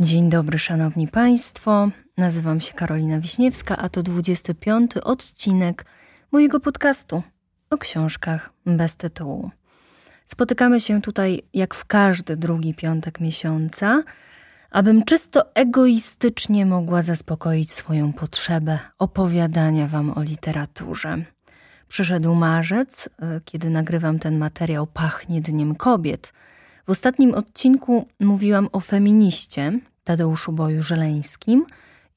Dzień dobry, szanowni państwo. Nazywam się Karolina Wiśniewska, a to 25 odcinek mojego podcastu o książkach bez tytułu. Spotykamy się tutaj jak w każdy drugi piątek miesiąca, abym czysto egoistycznie mogła zaspokoić swoją potrzebę opowiadania Wam o literaturze. Przyszedł marzec, e, kiedy nagrywam ten materiał Pachnie Dniem Kobiet. W ostatnim odcinku mówiłam o feminiście Tadeuszu Boju Żeleńskim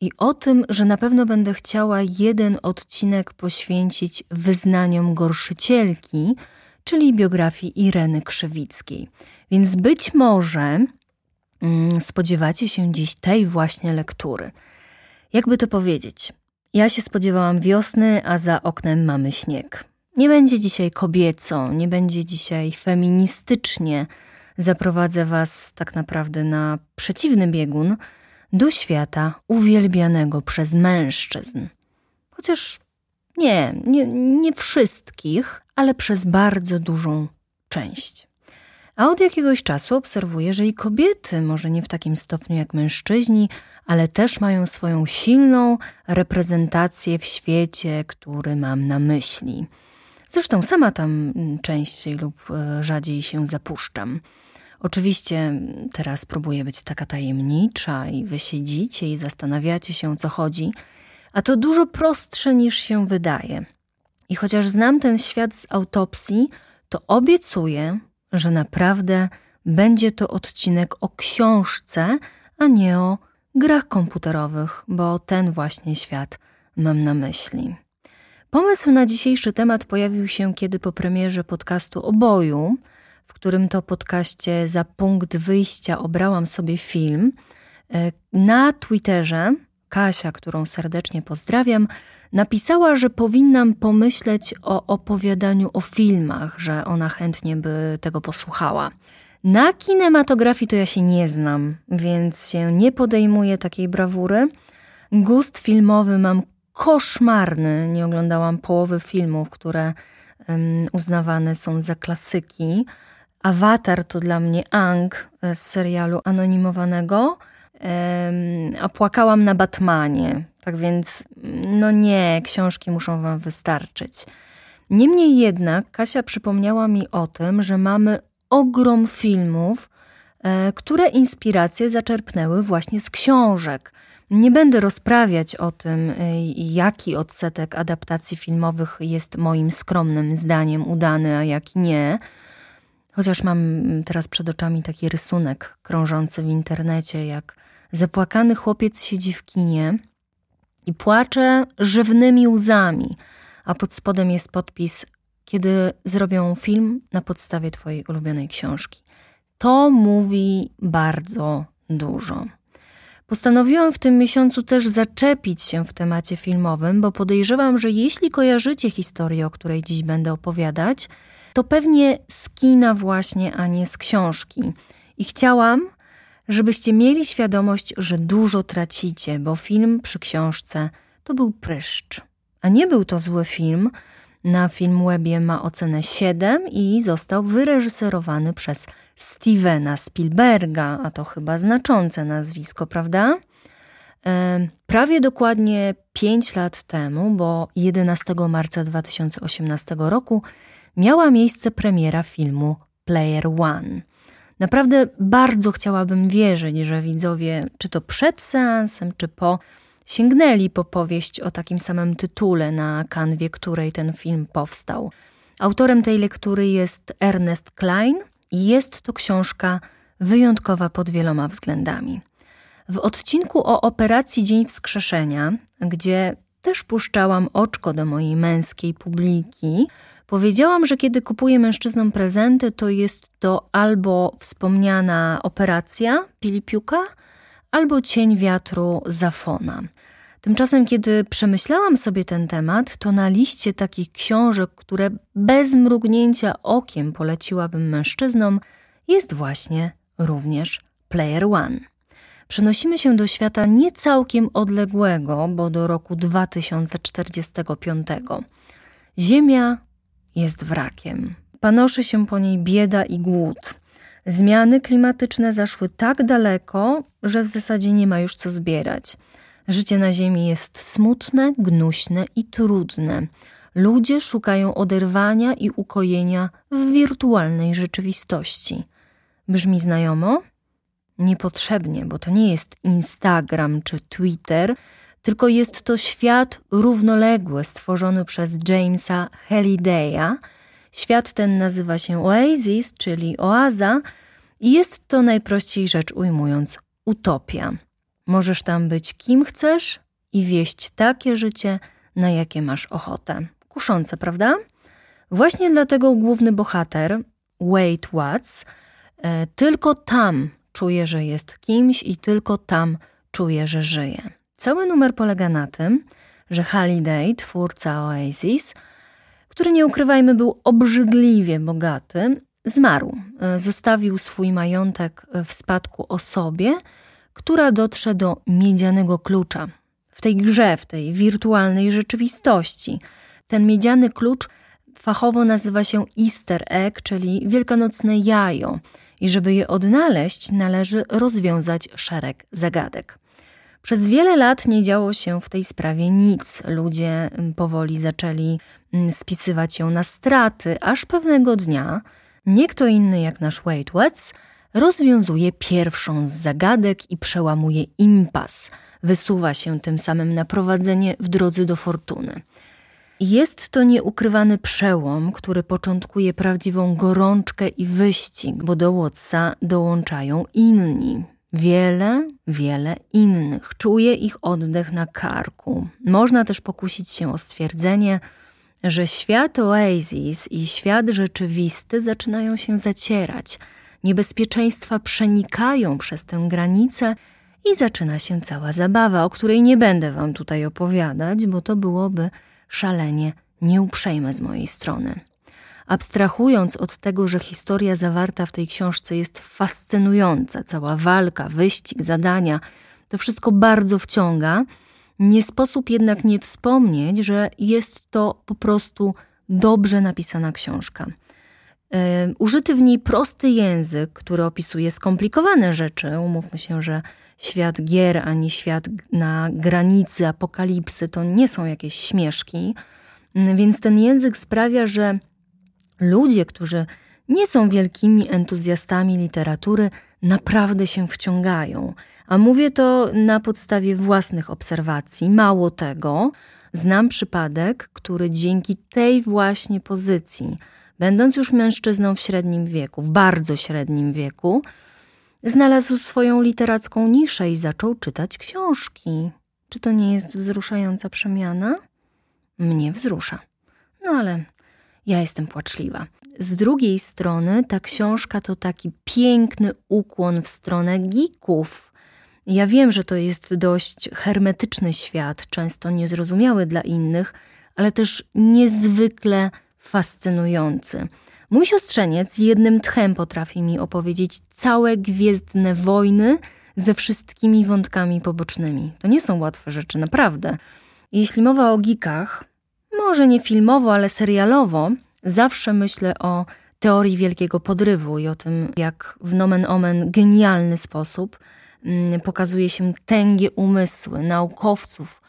i o tym, że na pewno będę chciała jeden odcinek poświęcić wyznaniom gorszycielki, czyli biografii Ireny Krzywickiej. Więc być może mm, spodziewacie się dziś tej właśnie lektury. Jakby to powiedzieć? Ja się spodziewałam wiosny, a za oknem mamy śnieg. Nie będzie dzisiaj kobieco, nie będzie dzisiaj feministycznie. Zaprowadzę Was tak naprawdę na przeciwny biegun do świata uwielbianego przez mężczyzn. Chociaż nie, nie, nie wszystkich, ale przez bardzo dużą część. A od jakiegoś czasu obserwuję, że i kobiety, może nie w takim stopniu jak mężczyźni, ale też mają swoją silną reprezentację w świecie, który mam na myśli. Zresztą sama tam częściej lub e, rzadziej się zapuszczam. Oczywiście teraz próbuję być taka tajemnicza i wy siedzicie i zastanawiacie się, o co chodzi, a to dużo prostsze niż się wydaje. I chociaż znam ten świat z autopsji, to obiecuję, że naprawdę będzie to odcinek o książce, a nie o grach komputerowych, bo ten właśnie świat mam na myśli. Pomysł na dzisiejszy temat pojawił się, kiedy po premierze podcastu Oboju, w którym to podcaście za punkt wyjścia obrałam sobie film, e, na Twitterze Kasia, którą serdecznie pozdrawiam, napisała, że powinnam pomyśleć o opowiadaniu o filmach, że ona chętnie by tego posłuchała. Na kinematografii to ja się nie znam, więc się nie podejmuję takiej brawury. Gust filmowy mam koszmarny. Nie oglądałam połowy filmów, które um, uznawane są za klasyki. Avatar to dla mnie Ang z serialu anonimowanego, um, a płakałam na Batmanie. Tak więc, no nie, książki muszą Wam wystarczyć. Niemniej jednak Kasia przypomniała mi o tym, że mamy ogrom filmów, e, które inspiracje zaczerpnęły właśnie z książek. Nie będę rozprawiać o tym, e, jaki odsetek adaptacji filmowych jest moim skromnym zdaniem udany, a jaki nie. Chociaż mam teraz przed oczami taki rysunek krążący w internecie, jak zapłakany chłopiec siedzi w kinie i płacze żywnymi łzami, a pod spodem jest podpis kiedy zrobią film na podstawie Twojej ulubionej książki. To mówi bardzo dużo. Postanowiłam w tym miesiącu też zaczepić się w temacie filmowym, bo podejrzewam, że jeśli kojarzycie historię, o której dziś będę opowiadać, to pewnie z kina właśnie, a nie z książki. I chciałam, żebyście mieli świadomość, że dużo tracicie, bo film przy książce to był pryszcz. A nie był to zły film, na Filmwebie ma ocenę 7 i został wyreżyserowany przez Stevena Spielberga, a to chyba znaczące nazwisko, prawda? Prawie dokładnie 5 lat temu, bo 11 marca 2018 roku, miała miejsce premiera filmu Player One. Naprawdę bardzo chciałabym wierzyć, że widzowie, czy to przed seansem, czy po, sięgnęli po powieść o takim samym tytule, na kanwie której ten film powstał. Autorem tej lektury jest Ernest Klein jest to książka wyjątkowa pod wieloma względami. W odcinku o operacji Dzień Wskrzeszenia, gdzie też puszczałam oczko do mojej męskiej publiki, powiedziałam, że kiedy kupuję mężczyznom prezenty, to jest to albo wspomniana operacja Pilipiuka, albo cień wiatru Zafona. Tymczasem, kiedy przemyślałam sobie ten temat, to na liście takich książek, które bez mrugnięcia okiem poleciłabym mężczyznom, jest właśnie również Player One. Przenosimy się do świata nie całkiem odległego, bo do roku 2045. Ziemia jest wrakiem. Panoszy się po niej bieda i głód. Zmiany klimatyczne zaszły tak daleko, że w zasadzie nie ma już co zbierać. Życie na Ziemi jest smutne, gnuśne i trudne. Ludzie szukają oderwania i ukojenia w wirtualnej rzeczywistości. Brzmi znajomo? Niepotrzebnie, bo to nie jest Instagram czy Twitter, tylko jest to świat równoległy stworzony przez Jamesa Hallidaya. Świat ten nazywa się Oasis, czyli oaza, i jest to najprościej rzecz ujmując utopia. Możesz tam być kim chcesz i wieść takie życie, na jakie masz ochotę. Kuszące, prawda? Właśnie dlatego główny bohater, Wade Watts, e, tylko tam czuje, że jest kimś i tylko tam czuje, że żyje. Cały numer polega na tym, że Halliday, twórca Oasis, który nie ukrywajmy był obrzydliwie bogaty, zmarł. E, zostawił swój majątek w spadku osobie, która dotrze do miedzianego klucza. W tej grze, w tej wirtualnej rzeczywistości. Ten miedziany klucz fachowo nazywa się Easter egg, czyli wielkanocne jajo. I żeby je odnaleźć, należy rozwiązać szereg zagadek. Przez wiele lat nie działo się w tej sprawie nic. Ludzie mm, powoli zaczęli mm, spisywać ją na straty, aż pewnego dnia nie kto inny jak nasz Wade Watts rozwiązuje pierwszą z zagadek i przełamuje impas. Wysuwa się tym samym na prowadzenie w drodze do fortuny. Jest to nieukrywany przełom, który początkuje prawdziwą gorączkę i wyścig, bo do Wattsa dołączają inni. Wiele, wiele innych. Czuje ich oddech na karku. Można też pokusić się o stwierdzenie, że świat Oasis i świat rzeczywisty zaczynają się zacierać. Niebezpieczeństwa przenikają przez tę granicę i zaczyna się cała zabawa, o której nie będę wam tutaj opowiadać, bo to byłoby szalenie nieuprzejme z mojej strony. Abstrahując od tego, że historia zawarta w tej książce jest fascynująca, cała walka, wyścig, zadania, to wszystko bardzo wciąga, nie sposób jednak nie wspomnieć, że jest to po prostu dobrze napisana książka. Użyty w niej prosty język, który opisuje skomplikowane rzeczy. Umówmy się, że świat gier ani świat na granicy apokalipsy to nie są jakieś śmieszki. Więc ten język sprawia, że ludzie, którzy nie są wielkimi entuzjastami literatury, naprawdę się wciągają. A mówię to na podstawie własnych obserwacji. Mało tego, znam przypadek, który dzięki tej właśnie pozycji, będąc już mężczyzną w średnim wieku, w bardzo średnim wieku, znalazł swoją literacką niszę i zaczął czytać książki. Czy to nie jest wzruszająca przemiana? Mnie wzrusza. No ale ja jestem płaczliwa. Z drugiej strony, ta książka to taki piękny ukłon w stronę geeków. Ja wiem, że to jest dość hermetyczny świat, często niezrozumiały dla innych, ale też niezwykle fascynujący. Mój siostrzeniec jednym tchem potrafi mi opowiedzieć całe gwiezdne wojny ze wszystkimi wątkami pobocznymi. To nie są łatwe rzeczy, naprawdę. Jeśli mowa o geekach, może nie filmowo, ale serialowo, zawsze myślę o teorii wielkiego podrywu i o tym, jak w nomen omen genialny sposób mm, pokazuje się tęgie umysły naukowców,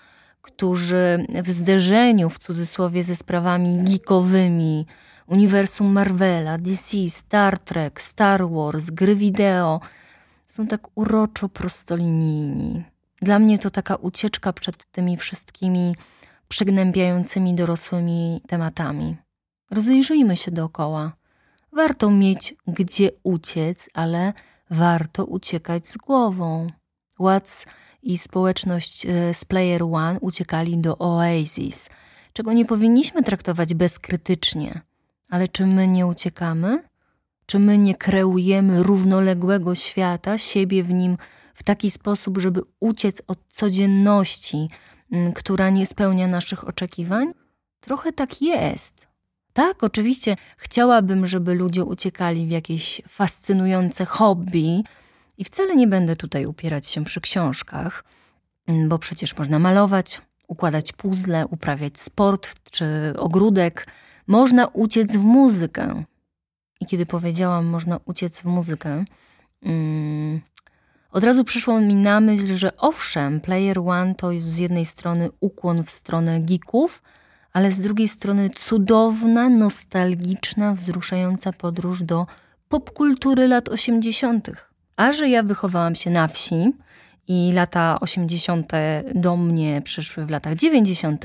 którzy w zderzeniu, w cudzysłowie, ze sprawami geekowymi, uniwersum Marvela, DC, Star Trek, Star Wars, gry wideo, są tak uroczo prostolinijni. Dla mnie to taka ucieczka przed tymi wszystkimi przygnębiającymi dorosłymi tematami. Rozejrzyjmy się dookoła. Warto mieć gdzie uciec, ale warto uciekać z głową. Watts i społeczność e, z Player One uciekali do Oasis, czego nie powinniśmy traktować bezkrytycznie. Ale czy my nie uciekamy? Czy my nie kreujemy równoległego świata, siebie w nim w taki sposób, żeby uciec od codzienności, która nie spełnia naszych oczekiwań? Trochę tak jest. Tak, oczywiście chciałabym, żeby ludzie uciekali w jakieś fascynujące hobby, i wcale nie będę tutaj upierać się przy książkach, bo przecież można malować, układać puzzle, uprawiać sport czy ogródek, można uciec w muzykę. i kiedy powiedziałam, można uciec w muzykę, mm, od razu przyszło mi na myśl, że owszem, Player One to z jednej strony ukłon w stronę geeków, ale z drugiej strony cudowna, nostalgiczna, wzruszająca podróż do popkultury lat 80. A że ja wychowałam się na wsi i lata 80. do mnie przyszły w latach 90.,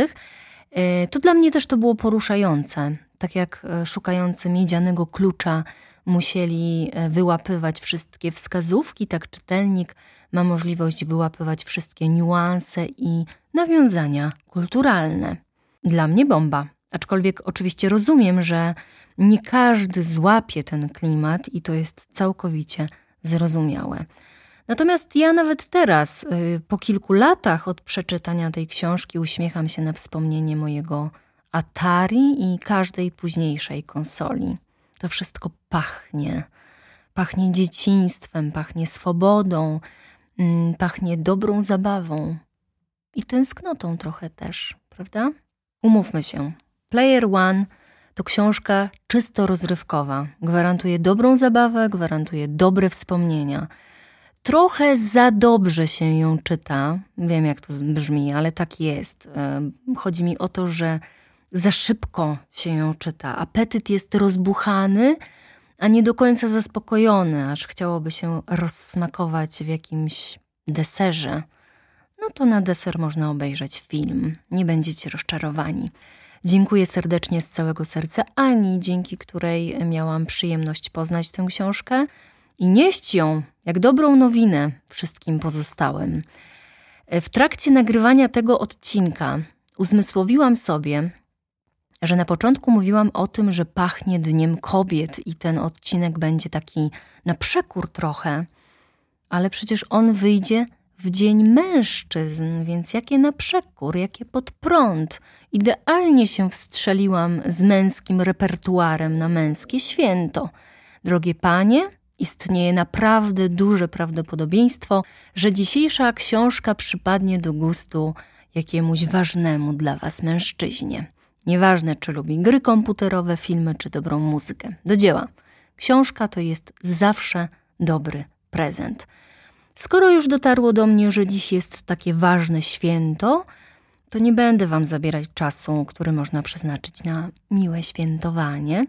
e, to dla mnie też to było poruszające. Tak jak e, szukający miedzianego klucza musieli e, wyłapywać wszystkie wskazówki, tak czytelnik ma możliwość wyłapywać wszystkie niuanse i nawiązania kulturalne. Dla mnie bomba. Aczkolwiek oczywiście rozumiem, że nie każdy złapie ten klimat i to jest całkowicie zrozumiałe. Natomiast ja nawet teraz, y, po kilku latach od przeczytania tej książki, uśmiecham się na wspomnienie mojego Atari i każdej późniejszej konsoli. To wszystko pachnie. Pachnie dzieciństwem, pachnie swobodą, mm, pachnie dobrą zabawą i tęsknotą trochę też, prawda? Umówmy się. Player One to książka czysto rozrywkowa. Gwarantuje dobrą zabawę, gwarantuje dobre wspomnienia. Trochę za dobrze się ją czyta. Wiem, jak to brzmi, ale tak jest. Chodzi mi o to, że za szybko się ją czyta. Apetyt jest rozbuchany, a nie do końca zaspokojony, aż chciałoby się rozsmakować w jakimś deserze. No to na deser można obejrzeć film. Nie będziecie rozczarowani. Dziękuję serdecznie z całego serca Ani, dzięki której miałam przyjemność poznać tę książkę i nieść ją jak dobrą nowinę wszystkim pozostałym. W trakcie nagrywania tego odcinka uzmysłowiłam sobie, że na początku mówiłam o tym, że pachnie Dniem Kobiet i ten odcinek będzie taki na przekór trochę, ale przecież on wyjdzie w Dzień Mężczyzn, więc jakie na przekór, jakie pod prąd. Idealnie się wstrzeliłam z męskim repertuarem na męskie święto. Drogie panie, istnieje naprawdę duże prawdopodobieństwo, że dzisiejsza książka przypadnie do gustu jakiemuś ważnemu dla was mężczyźnie. Nieważne, czy lubi gry komputerowe, filmy, czy dobrą muzykę. Do dzieła. Książka to jest zawsze dobry prezent. Skoro już dotarło do mnie, że dziś jest takie ważne święto, to nie będę Wam zabierać czasu, który można przeznaczyć na miłe świętowanie.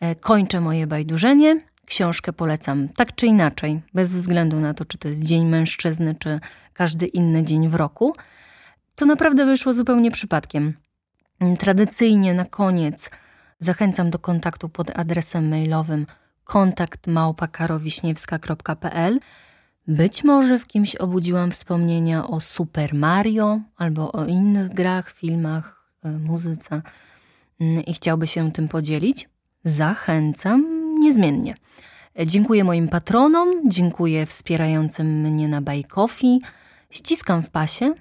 E, kończę moje bajdurzenie. Książkę polecam tak czy inaczej, bez względu na to, czy to jest Dzień Mężczyzny, czy każdy inny dzień w roku. To naprawdę wyszło zupełnie przypadkiem. Tradycyjnie na koniec zachęcam do kontaktu pod adresem mailowym kontaktmałpakarowiśniewska.pl być może w kimś obudziłam wspomnienia o Super Mario albo o innych grach, filmach, e, muzyce mm, i chciałby się tym podzielić. Zachęcam niezmiennie. Dziękuję moim patronom, dziękuję wspierającym mnie na Coffee, ściskam w pasie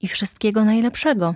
i wszystkiego najlepszego.